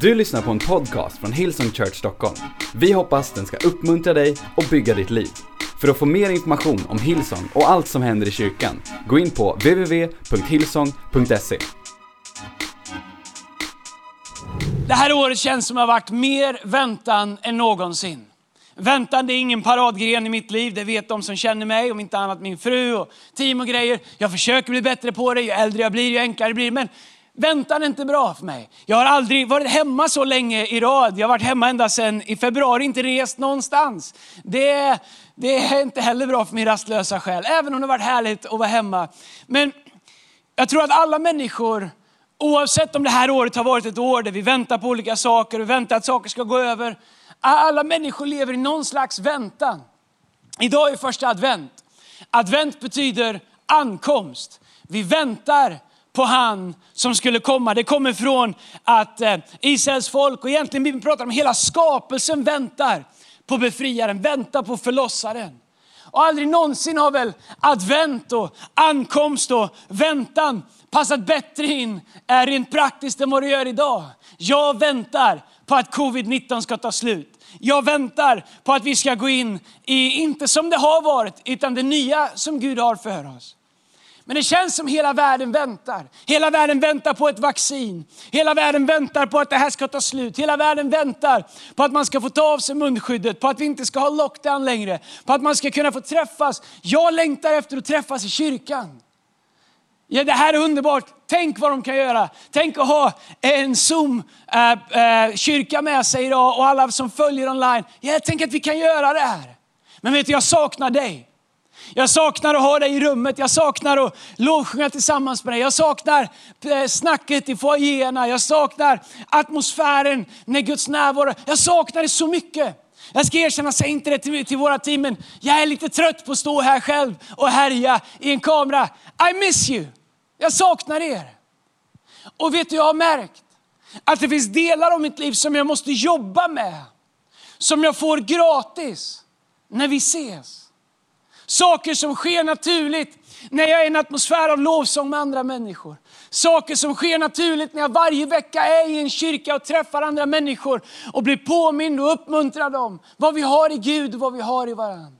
Du lyssnar på en podcast från Hillsong Church Stockholm. Vi hoppas den ska uppmuntra dig och bygga ditt liv. För att få mer information om Hillsong och allt som händer i kyrkan, gå in på www.hillsong.se. Det här året känns som att det har varit mer väntan än någonsin. Väntan det är ingen paradgren i mitt liv, det vet de som känner mig, om inte annat min fru och team och grejer. Jag försöker bli bättre på det, ju äldre jag blir, ju enklare det blir. Men väntan är inte bra för mig. Jag har aldrig varit hemma så länge i rad. Jag har varit hemma ända sedan i februari, inte rest någonstans. Det, det är inte heller bra för min rastlösa själ, även om det har varit härligt att vara hemma. Men jag tror att alla människor, oavsett om det här året har varit ett år där vi väntar på olika saker och väntar att saker ska gå över. Alla människor lever i någon slags väntan. Idag är första advent. Advent betyder ankomst. Vi väntar på han som skulle komma. Det kommer från att eh, Israels folk, och egentligen Bibeln pratar om hela skapelsen väntar på befriaren, väntar på förlossaren. Och aldrig någonsin har väl advent och ankomst och väntan passat bättre in rent praktiskt än vad det gör idag. Jag väntar på att covid-19 ska ta slut. Jag väntar på att vi ska gå in i, inte som det har varit, utan det nya som Gud har för oss. Men det känns som hela världen väntar. Hela världen väntar på ett vaccin. Hela världen väntar på att det här ska ta slut. Hela världen väntar på att man ska få ta av sig munskyddet, på att vi inte ska ha lockdown längre, på att man ska kunna få träffas. Jag längtar efter att träffas i kyrkan. Ja, det här är underbart. Tänk vad de kan göra. Tänk att ha en Zoom-kyrka eh, eh, med sig idag och alla som följer online. Ja, tänk att vi kan göra det här. Men vet du, jag saknar dig. Jag saknar att ha dig i rummet, jag saknar att lovsjunga tillsammans med dig. Jag saknar eh, snacket i foajéerna, jag saknar atmosfären när Guds närvaro. Jag saknar det så mycket. Jag ska erkänna, säg inte det till, till våra team, men jag är lite trött på att stå här själv och härja i en kamera. I miss you. Jag saknar er. Och vet du, jag har märkt att det finns delar av mitt liv som jag måste jobba med. Som jag får gratis när vi ses. Saker som sker naturligt när jag är i en atmosfär av lovsång med andra människor. Saker som sker naturligt när jag varje vecka är i en kyrka och träffar andra människor och blir påmind och uppmuntrad om vad vi har i Gud och vad vi har i varandra.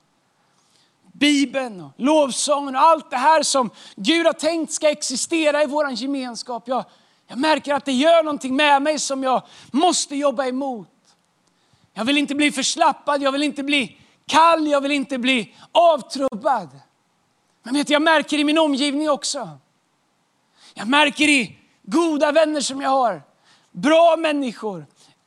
Bibeln och lovsången och allt det här som Gud har tänkt ska existera i vår gemenskap. Jag, jag märker att det gör någonting med mig som jag måste jobba emot. Jag vill inte bli förslappad, jag vill inte bli kall, jag vill inte bli avtrubbad. Men vet, jag märker i min omgivning också. Jag märker i goda vänner som jag har, bra människor,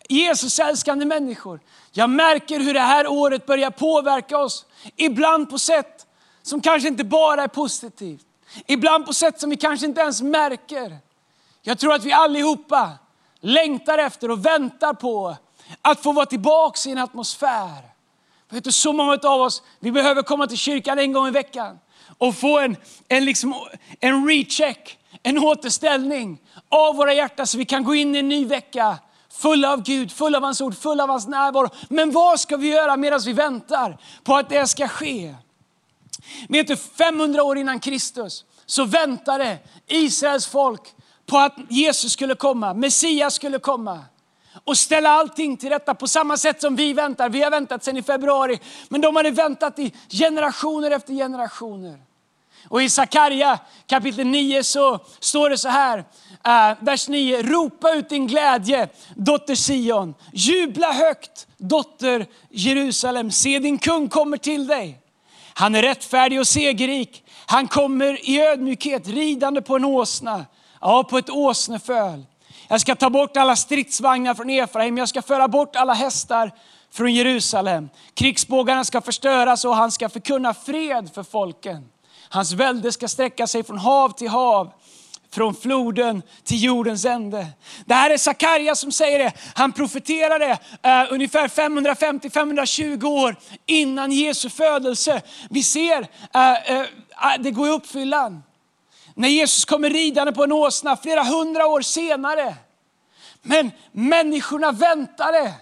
Jesusälskande människor. Jag märker hur det här året börjar påverka oss. Ibland på sätt som kanske inte bara är positivt. Ibland på sätt som vi kanske inte ens märker. Jag tror att vi allihopa längtar efter och väntar på att få vara tillbaka i en atmosfär Vet du, så många av oss, vi behöver komma till kyrkan en gång i veckan och få en, en, liksom, en recheck, en återställning av våra hjärtan så vi kan gå in i en ny vecka fulla av Gud, fulla av hans ord, fulla av hans närvaro. Men vad ska vi göra medan vi väntar på att det ska ske? Vet du, 500 år innan Kristus så väntade Israels folk på att Jesus skulle komma, Messias skulle komma och ställa allting till rätta på samma sätt som vi väntar. Vi har väntat sedan i februari, men de hade väntat i generationer efter generationer. Och i Sakarja kapitel 9 så står det så här, uh, vers 9. Ropa ut din glädje, dotter Sion. Jubla högt, dotter Jerusalem. Se din kung kommer till dig. Han är rättfärdig och segerrik. Han kommer i ödmjukhet ridande på en åsna, ja på ett åsneföl. Jag ska ta bort alla stridsvagnar från Efraim, jag ska föra bort alla hästar från Jerusalem. Krigsbågarna ska förstöras och han ska förkunna fred för folken. Hans välde ska sträcka sig från hav till hav, från floden till jordens ände. Det här är Sakarja som säger det. Han profeterade eh, ungefär 550-520 år innan Jesu födelse. Vi ser, eh, eh, det går i uppfyllan. När Jesus kommer ridande på en åsna flera hundra år senare. Men människorna väntade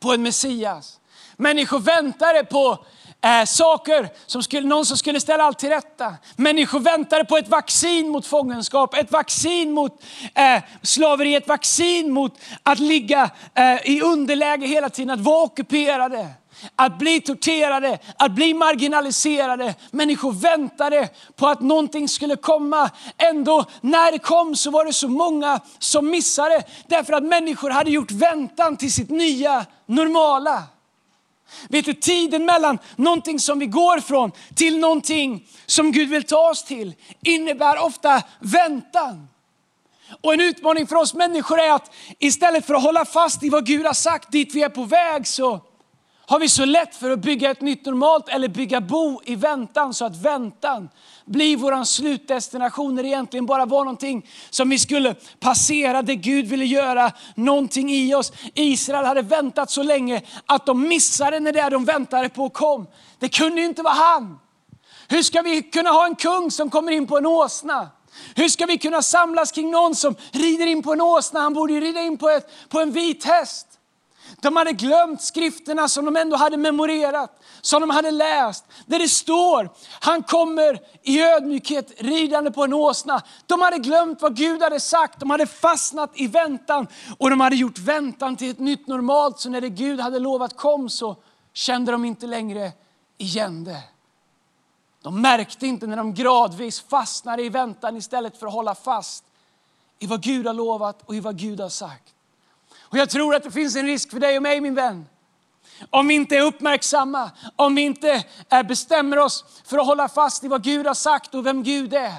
på en Messias. Människor väntade på eh, saker, som skulle, någon som skulle ställa allt till rätta. Människor väntade på ett vaccin mot fångenskap, ett vaccin mot eh, slaveri, ett vaccin mot att ligga eh, i underläge hela tiden, att vara ockuperade. Att bli torterade, att bli marginaliserade. Människor väntade på att någonting skulle komma. Ändå, när det kom så var det så många som missade. Därför att människor hade gjort väntan till sitt nya normala. Vet du, tiden mellan någonting som vi går från till någonting som Gud vill ta oss till innebär ofta väntan. Och en utmaning för oss människor är att istället för att hålla fast i vad Gud har sagt, dit vi är på väg, så har vi så lätt för att bygga ett nytt normalt eller bygga bo i väntan så att väntan blir vår slutdestination när det egentligen bara var någonting som vi skulle passera, det Gud ville göra någonting i oss. Israel hade väntat så länge att de missade när det de väntade på kom. Det kunde ju inte vara han. Hur ska vi kunna ha en kung som kommer in på en åsna? Hur ska vi kunna samlas kring någon som rider in på en åsna? Han borde ju rida in på, ett, på en vit häst. De hade glömt skrifterna som de ändå hade memorerat, som de hade läst. Där det står, han kommer i ödmjukhet ridande på en åsna. De hade glömt vad Gud hade sagt, de hade fastnat i väntan. Och de hade gjort väntan till ett nytt normalt, så när det Gud hade lovat kom så kände de inte längre igen det. De märkte inte när de gradvis fastnade i väntan istället för att hålla fast i vad Gud har lovat och i vad Gud har sagt. Och jag tror att det finns en risk för dig och mig min vän. Om vi inte är uppmärksamma, om vi inte bestämmer oss för att hålla fast i vad Gud har sagt och vem Gud är.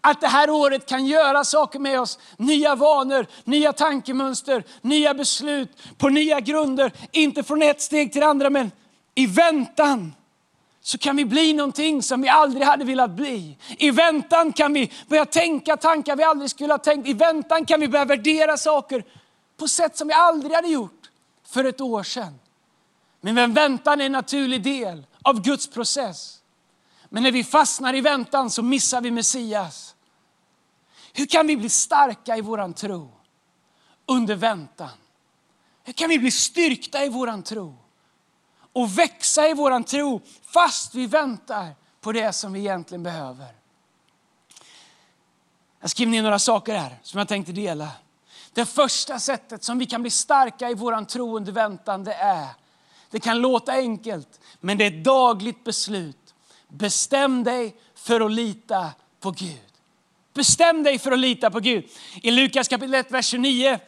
Att det här året kan göra saker med oss, nya vanor, nya tankemönster, nya beslut på nya grunder. Inte från ett steg till det andra men i väntan så kan vi bli någonting som vi aldrig hade velat bli. I väntan kan vi börja tänka tankar vi aldrig skulle ha tänkt. I väntan kan vi börja värdera saker på sätt som vi aldrig hade gjort för ett år sedan. Men väntan är en naturlig del av Guds process. Men när vi fastnar i väntan så missar vi Messias. Hur kan vi bli starka i våran tro under väntan? Hur kan vi bli styrkta i våran tro? Och växa i våran tro fast vi väntar på det som vi egentligen behöver. Jag skriver ner några saker här som jag tänkte dela. Det första sättet som vi kan bli starka i våran tro under väntan, det är, det kan låta enkelt, men det är ett dagligt beslut. Bestäm dig för att lita på Gud. Bestäm dig för att lita på Gud. I Lukas kapitel 1, vers 29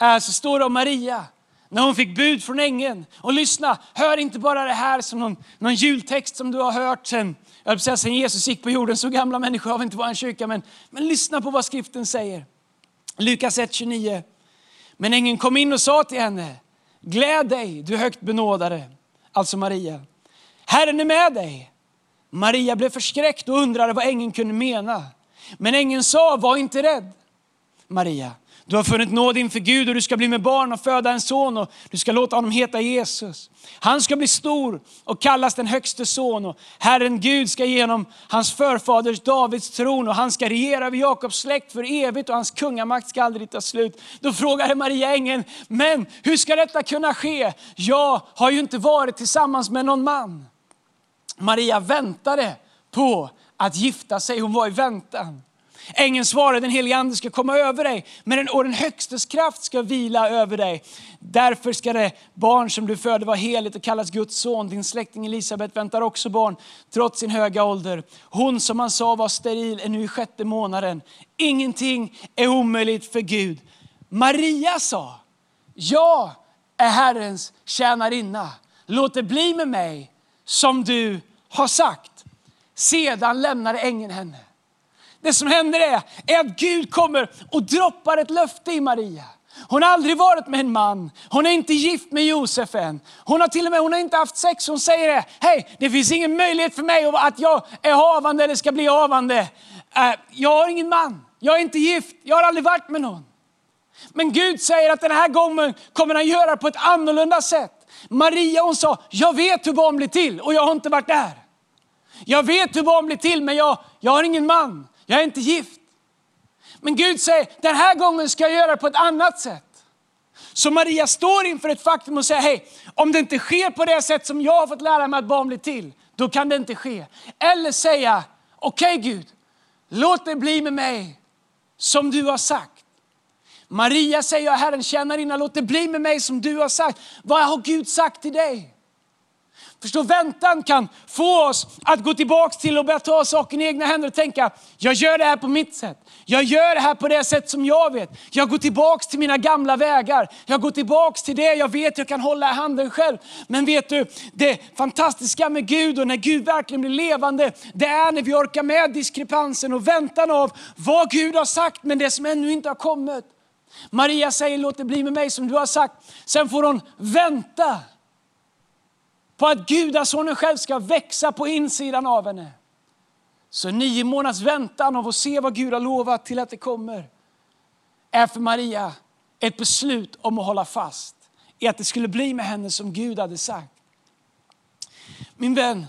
eh, så står det om Maria när hon fick bud från ängeln. Och lyssna, hör inte bara det här som någon, någon jultext som du har hört sen, jag säga, sen Jesus gick på jorden. Så gamla människor har vi inte vår kyrka, men, men lyssna på vad skriften säger. Lukas 1.29. Men ängeln kom in och sa till henne, gläd dig du högt benådade, alltså Maria. Herren är med dig. Maria blev förskräckt och undrade vad ängeln kunde mena. Men ängeln sa, var inte rädd Maria. Du har funnit nåd inför Gud och du ska bli med barn och föda en son och du ska låta honom heta Jesus. Han ska bli stor och kallas den högste son och Herren Gud ska genom hans förfaders Davids tron och han ska regera över Jakobs släkt för evigt och hans kungamakt ska aldrig ta slut. Då frågade Maria ängeln, men hur ska detta kunna ske? Jag har ju inte varit tillsammans med någon man. Maria väntade på att gifta sig, hon var i väntan. Ängeln svarade, den helige ande ska komma över dig, men den, och den högstes kraft ska vila över dig. Därför ska det barn som du föder vara heligt och kallas Guds son. Din släkting Elisabet väntar också barn, trots sin höga ålder. Hon som man sa var steril är nu i sjätte månaden. Ingenting är omöjligt för Gud. Maria sa, jag är Herrens tjänarinna. Låt det bli med mig som du har sagt. Sedan lämnade ängeln henne. Det som händer är, är att Gud kommer och droppar ett löfte i Maria. Hon har aldrig varit med en man. Hon är inte gift med Josef än. Hon har till och med hon har inte haft sex. Hon säger det, hej, det finns ingen möjlighet för mig att jag är havande eller ska bli havande. Äh, jag har ingen man. Jag är inte gift. Jag har aldrig varit med någon. Men Gud säger att den här gången kommer han göra på ett annorlunda sätt. Maria hon sa, jag vet hur barn blir till och jag har inte varit där. Jag vet hur barn blir till men jag, jag har ingen man. Jag är inte gift. Men Gud säger, den här gången ska jag göra det på ett annat sätt. Så Maria står inför ett faktum och säger, hej, om det inte sker på det sätt som jag har fått lära mig att barn blir till, då kan det inte ske. Eller säga, okej okay, Gud, låt det bli med mig som du har sagt. Maria säger, Herren tjänarinna, låt det bli med mig som du har sagt. Vad har Gud sagt till dig? Förstå, väntan kan få oss att gå tillbaka till och börja ta saken i egna händer och tänka, jag gör det här på mitt sätt. Jag gör det här på det sätt som jag vet. Jag går tillbaka till mina gamla vägar. Jag går tillbaka till det jag vet jag kan hålla i handen själv. Men vet du, det fantastiska med Gud och när Gud verkligen blir levande, det är när vi orkar med diskrepansen och väntan av vad Gud har sagt men det som ännu inte har kommit. Maria säger, låt det bli med mig som du har sagt. Sen får hon vänta på att gudasonen själv ska växa på insidan av henne. Så nio månaders väntan av att se vad Gud har lovat till att det kommer är för Maria ett beslut om att hålla fast i att det skulle bli med henne som Gud hade sagt. Min vän,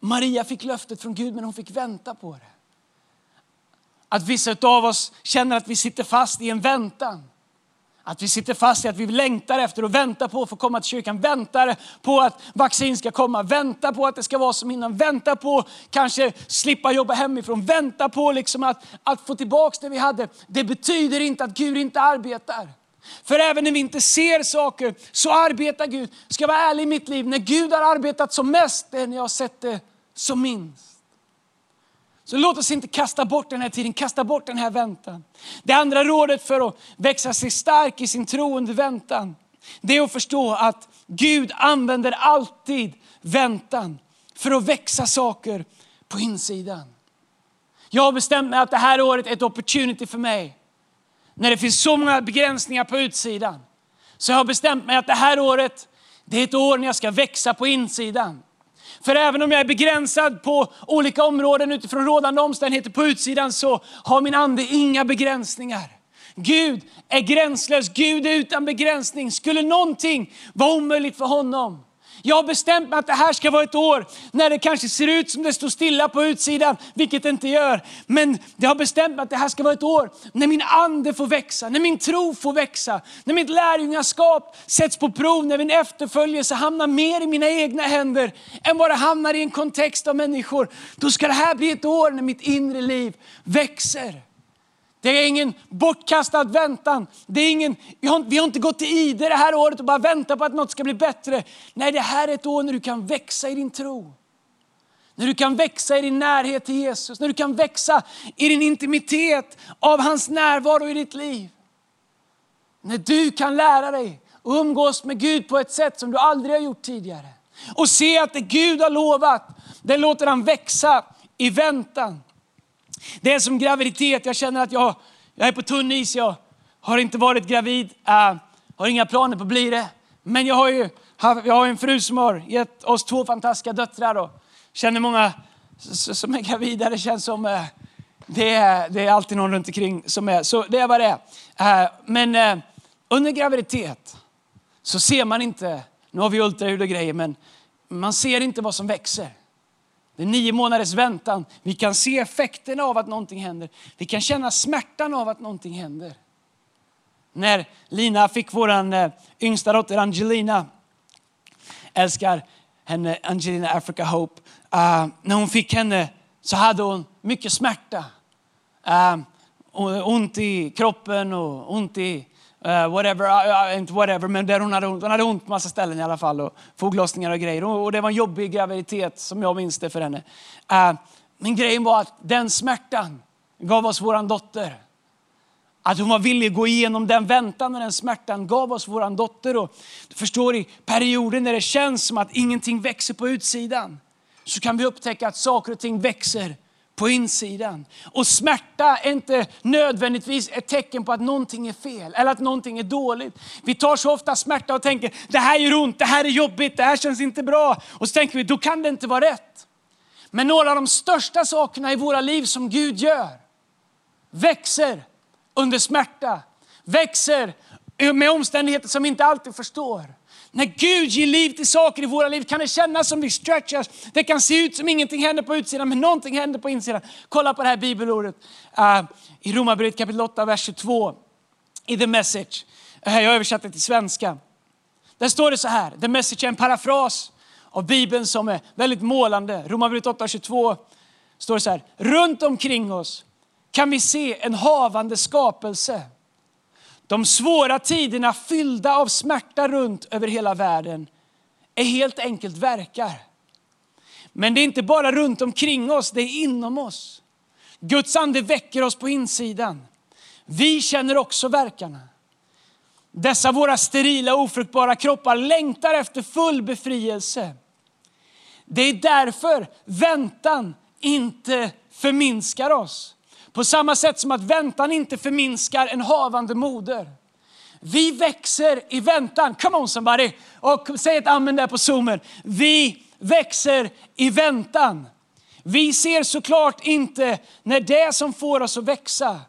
Maria fick löftet från Gud men hon fick vänta på det. Att vissa av oss känner att vi sitter fast i en väntan. Att vi sitter fast i att vi längtar efter och väntar på att få komma till kyrkan, väntar på att vaccin ska komma, väntar på att det ska vara som innan, väntar på kanske slippa jobba hemifrån, väntar på liksom att, att få tillbaka det vi hade. Det betyder inte att Gud inte arbetar. För även när vi inte ser saker så arbetar Gud. Ska jag vara ärlig i mitt liv, när Gud har arbetat som mest, det är när jag har sett det som minst. Så låt oss inte kasta bort den här tiden, kasta bort den här väntan. Det andra rådet för att växa sig stark i sin tro under väntan, det är att förstå att Gud använder alltid väntan för att växa saker på insidan. Jag har bestämt mig att det här året är ett opportunity för mig. När det finns så många begränsningar på utsidan. Så jag har bestämt mig att det här året, det är ett år när jag ska växa på insidan. För även om jag är begränsad på olika områden utifrån rådande omständigheter på utsidan så har min ande inga begränsningar. Gud är gränslös, Gud är utan begränsning. Skulle någonting vara omöjligt för honom jag har bestämt mig att det här ska vara ett år när det kanske ser ut som det står stilla på utsidan, vilket det inte gör. Men jag har bestämt mig att det här ska vara ett år när min ande får växa, när min tro får växa, när mitt lärjungaskap sätts på prov, när min efterföljelse hamnar mer i mina egna händer än vad det hamnar i en kontext av människor. Då ska det här bli ett år när mitt inre liv växer. Det är ingen bortkastad väntan. Det är ingen, vi, har, vi har inte gått till ide det här året och bara väntat på att något ska bli bättre. Nej, det här är ett år när du kan växa i din tro. När du kan växa i din närhet till Jesus, när du kan växa i din intimitet av hans närvaro i ditt liv. När du kan lära dig att umgås med Gud på ett sätt som du aldrig har gjort tidigare. Och se att det Gud har lovat, det låter han växa i väntan. Det är som graviditet, jag känner att jag, jag är på tunn is. Jag har inte varit gravid, äh, har inga planer på att bli det. Men jag har ju jag har en fru som har gett oss två fantastiska döttrar och känner många som är gravida. Det känns som äh, det, är, det är alltid någon runt omkring som är, så det är vad det är. Äh, men äh, under graviditet så ser man inte, nu har vi ultraljud och grejer, men man ser inte vad som växer. Det är nio månaders väntan. Vi kan se effekterna av att någonting händer. Vi kan känna smärtan av att någonting händer. När Lina fick vår eh, yngsta dotter Angelina, älskar henne, Angelina Africa Hope. Uh, när hon fick henne så hade hon mycket smärta. Uh, ont i kroppen och ont i Uh, whatever, uh, inte whatever, men där hon hade ont. Hon hade ont på massa ställen i alla fall. Och foglossningar och grejer. Och, och det var en jobbig graviditet som jag minns det för henne. Eh, uh, men grejen var att den smärtan gav oss våran dotter. Att hon var villig att gå igenom den väntan och den smärtan gav oss våran dotter. Och du förstår i perioder när det känns som att ingenting växer på utsidan. Så kan vi upptäcka att saker och ting växer på insidan. Och smärta är inte nödvändigtvis ett tecken på att någonting är fel eller att någonting är dåligt. Vi tar så ofta smärta och tänker, det här gör ont, det här är jobbigt, det här känns inte bra. Och så tänker vi, då kan det inte vara rätt. Men några av de största sakerna i våra liv som Gud gör, växer under smärta, växer med omständigheter som vi inte alltid förstår. När Gud ger liv till saker i våra liv kan det kännas som vi stretchas. Det kan se ut som ingenting händer på utsidan, men någonting händer på insidan. Kolla på det här bibelordet uh, i Romarbrevet kapitel 8, vers 22. i The Message. Jag har översatt det till svenska. Där står det så här, The Message är en parafras av Bibeln som är väldigt målande. Romarbrevet 8, 22 står det så här, runt omkring oss kan vi se en havande skapelse. De svåra tiderna fyllda av smärta runt över hela världen är helt enkelt verkar. Men det är inte bara runt omkring oss, det är inom oss. Guds ande väcker oss på insidan. Vi känner också verkarna. Dessa våra sterila ofruktbara kroppar längtar efter full befrielse. Det är därför väntan inte förminskar oss. På samma sätt som att väntan inte förminskar en havande moder. Vi växer i väntan. Come on somebody! Och säg ett amen där på zoomen. Vi växer i väntan. Vi ser såklart inte när det som får oss att växa.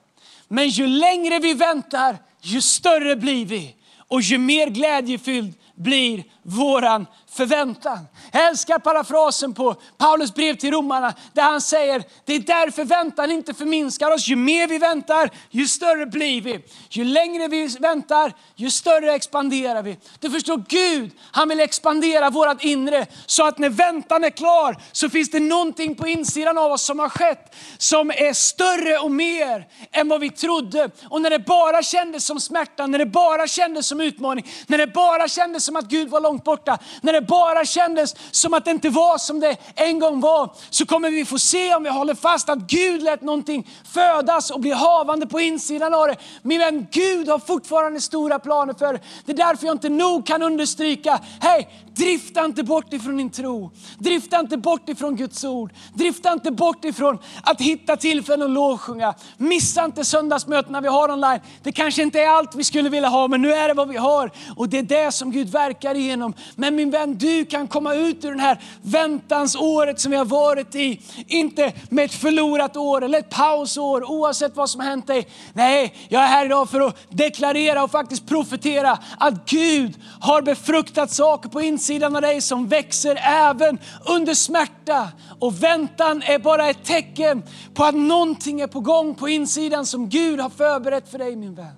Men ju längre vi väntar, ju större blir vi. Och ju mer glädjefylld blir våran förväntan. Jag älskar parafrasen på Paulus brev till romarna där han säger, det är därför väntan inte förminskar oss. Ju mer vi väntar, ju större blir vi. Ju längre vi väntar, ju större expanderar vi. Du förstår, Gud, han vill expandera vårt inre så att när väntan är klar så finns det någonting på insidan av oss som har skett som är större och mer än vad vi trodde. Och när det bara kändes som smärta, när det bara kändes som utmaning, när det bara kändes som att Gud var långt borta, när det bara kändes som att det inte var som det en gång var, så kommer vi få se om vi håller fast att Gud lät någonting födas och bli havande på insidan av det. Min vän, Gud har fortfarande stora planer för det. Det är därför jag inte nog kan understryka, hej, drifta inte bort ifrån din tro. Drifta inte bort ifrån Guds ord. Drifta inte bort ifrån att hitta tillfällen att lovsjunga. Missa inte söndagsmötena vi har online. Det kanske inte är allt vi skulle vilja ha, men nu är det vad vi har. Och det är det som Gud verkar igenom. Men min vän, du kan komma ut ur det här väntansåret som vi har varit i. Inte med ett förlorat år eller ett pausår, oavsett vad som har hänt dig. Nej, jag är här idag för att deklarera och faktiskt profetera att Gud har befruktat saker på insidan av dig som växer även under smärta. Och väntan är bara ett tecken på att någonting är på gång på insidan som Gud har förberett för dig min vän.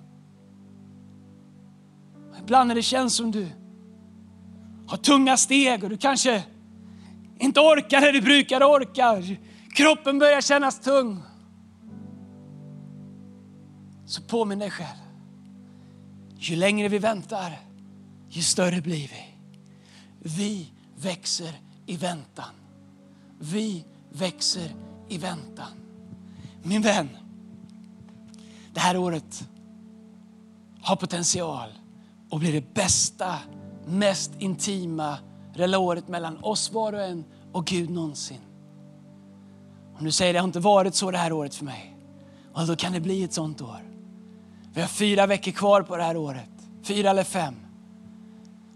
Ibland när det känns som du har tunga steg och du kanske inte orkar det du brukar orka. Kroppen börjar kännas tung. Så påminn dig själv. Ju längre vi väntar, ju större blir vi. Vi växer i väntan. Vi växer i väntan. Min vän, det här året har potential att bli det bästa mest intima året mellan oss var och en och Gud någonsin. Om du säger det har inte varit så det här året för mig, och då kan det bli ett sånt år. Vi har fyra veckor kvar på det här året, fyra eller fem.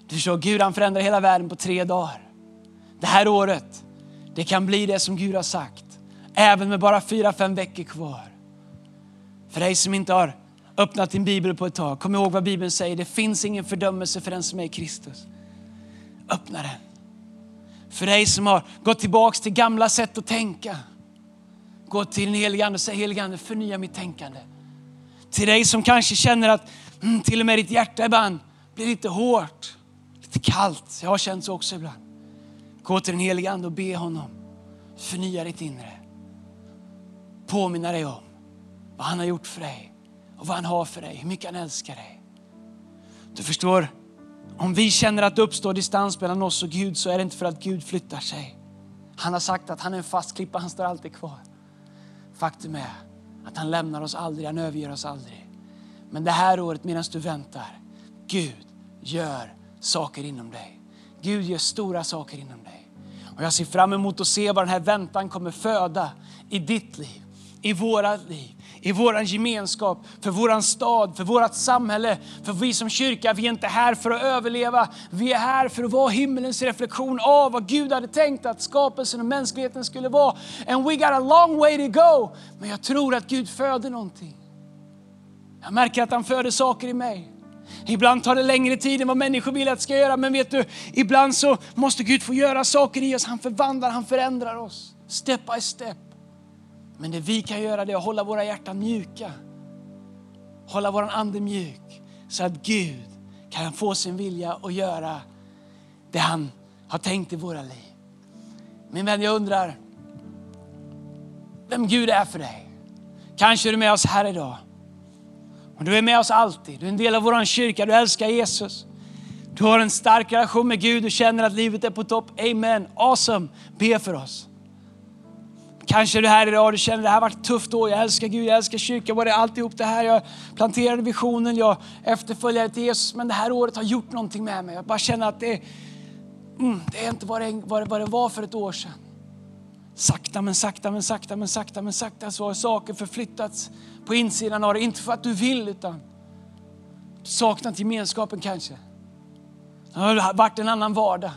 Du förstår, Gud han förändrar hela världen på tre dagar. Det här året, det kan bli det som Gud har sagt, även med bara fyra, fem veckor kvar. För dig som inte har öppnat din bibel på ett tag. Kom ihåg vad Bibeln säger. Det finns ingen fördömelse för den som är i Kristus. Öppna den. För dig som har gått tillbaks till gamla sätt att tänka. Gå till den helige Ande och säg helige Ande förnya mitt tänkande. Till dig som kanske känner att mm, till och med ditt hjärta ibland blir lite hårt, lite kallt. Jag har känt så också ibland. Gå till den helige Ande och be honom förnya ditt inre. Påminna dig om vad han har gjort för dig och vad han har för dig, hur mycket han älskar dig. Du förstår, om vi känner att det uppstår distans mellan oss och Gud så är det inte för att Gud flyttar sig. Han har sagt att han är en fast klippa, han står alltid kvar. Faktum är att han lämnar oss aldrig, han överger oss aldrig. Men det här året medan du väntar, Gud gör saker inom dig. Gud gör stora saker inom dig. Och jag ser fram emot att se vad den här väntan kommer föda i ditt liv, i våra liv i vår gemenskap, för vår stad, för vårt samhälle. För vi som kyrka, vi är inte här för att överleva. Vi är här för att vara himmelens reflektion av vad Gud hade tänkt att skapelsen och mänskligheten skulle vara. And we got a long way to go. Men jag tror att Gud föder någonting. Jag märker att han föder saker i mig. Ibland tar det längre tid än vad människor vill att ska göra. Men vet du, ibland så måste Gud få göra saker i oss. Han förvandlar, han förändrar oss. Step by step. Men det vi kan göra det är att hålla våra hjärtan mjuka hålla vår ande mjuk så att Gud kan få sin vilja och göra det han har tänkt i våra liv. Min vän, jag undrar vem Gud är för dig. Kanske är du med oss här idag. Och du är med oss alltid. Du är en del av vår kyrka. Du älskar Jesus. Du har en stark relation med Gud. Du känner att livet är på topp. Amen. Awesome. Be för oss. Kanske är du här idag och du känner att det här har varit ett tufft år. Jag älskar Gud, jag älskar kyrkan, var det alltihop det här. Jag planterade visionen, jag efterföljare till Jesus. Men det här året har gjort någonting med mig. Jag bara känner att det, mm, det är inte vad det, vad det var för ett år sedan. Sakta men sakta men sakta men sakta men sakta så har saker förflyttats på insidan av dig. Inte för att du vill utan du saknat gemenskapen kanske. Det har varit en annan vardag.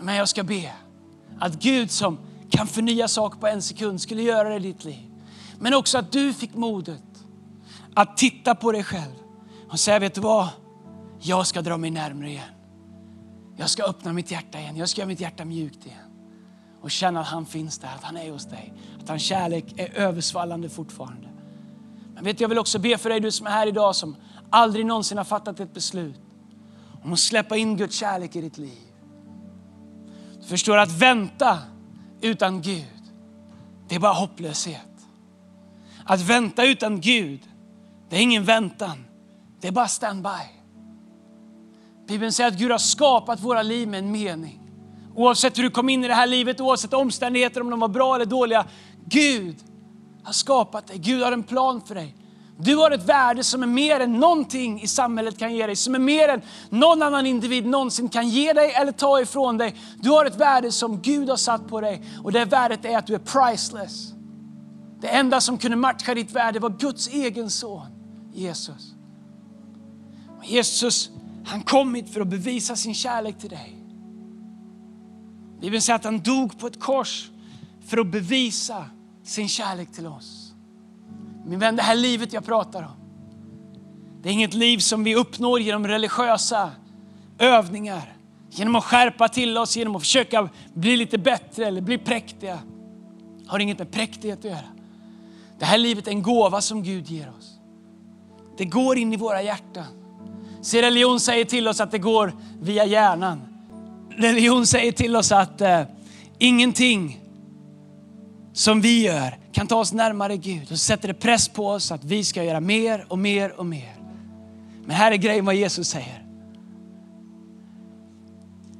Men jag ska be att Gud som kan förnya saker på en sekund skulle göra det i ditt liv. Men också att du fick modet att titta på dig själv och säga, vet du vad? Jag ska dra mig närmare igen. Jag ska öppna mitt hjärta igen. Jag ska göra mitt hjärta mjukt igen. Och känna att han finns där, att han är hos dig. Att hans kärlek är översvallande fortfarande. Men vet du, jag vill också be för dig, du som är här idag, som aldrig någonsin har fattat ett beslut om att släppa in Guds kärlek i ditt liv. Du förstår att vänta utan Gud, det är bara hopplöshet. Att vänta utan Gud, det är ingen väntan. Det är bara standby. Bibeln säger att Gud har skapat våra liv med en mening. Oavsett hur du kom in i det här livet, oavsett omständigheter, om de var bra eller dåliga. Gud har skapat dig. Gud har en plan för dig. Du har ett värde som är mer än någonting i samhället kan ge dig, som är mer än någon annan individ någonsin kan ge dig eller ta ifrån dig. Du har ett värde som Gud har satt på dig och det värdet är att du är priceless. Det enda som kunde matcha ditt värde var Guds egen son, Jesus. Och Jesus, han kom hit för att bevisa sin kärlek till dig. Bibeln säger att han dog på ett kors för att bevisa sin kärlek till oss. Min vän, det här livet jag pratar om, det är inget liv som vi uppnår genom religiösa övningar. Genom att skärpa till oss, genom att försöka bli lite bättre eller bli präktiga. Det har inget med präktighet att göra. Det här livet är en gåva som Gud ger oss. Det går in i våra hjärtan. Se, religion säger till oss att det går via hjärnan. Religion säger till oss att eh, ingenting som vi gör kan ta oss närmare Gud och sätter det press på oss att vi ska göra mer och mer och mer. Men här är grejen vad Jesus säger.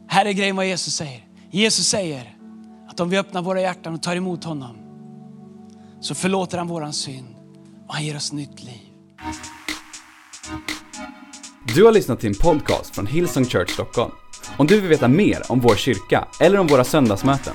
Här är grejen vad Jesus säger. Jesus säger att om vi öppnar våra hjärtan och tar emot honom så förlåter han våran synd och han ger oss nytt liv. Du har lyssnat till en podcast från Hillsong Church Stockholm. Om du vill veta mer om vår kyrka eller om våra söndagsmöten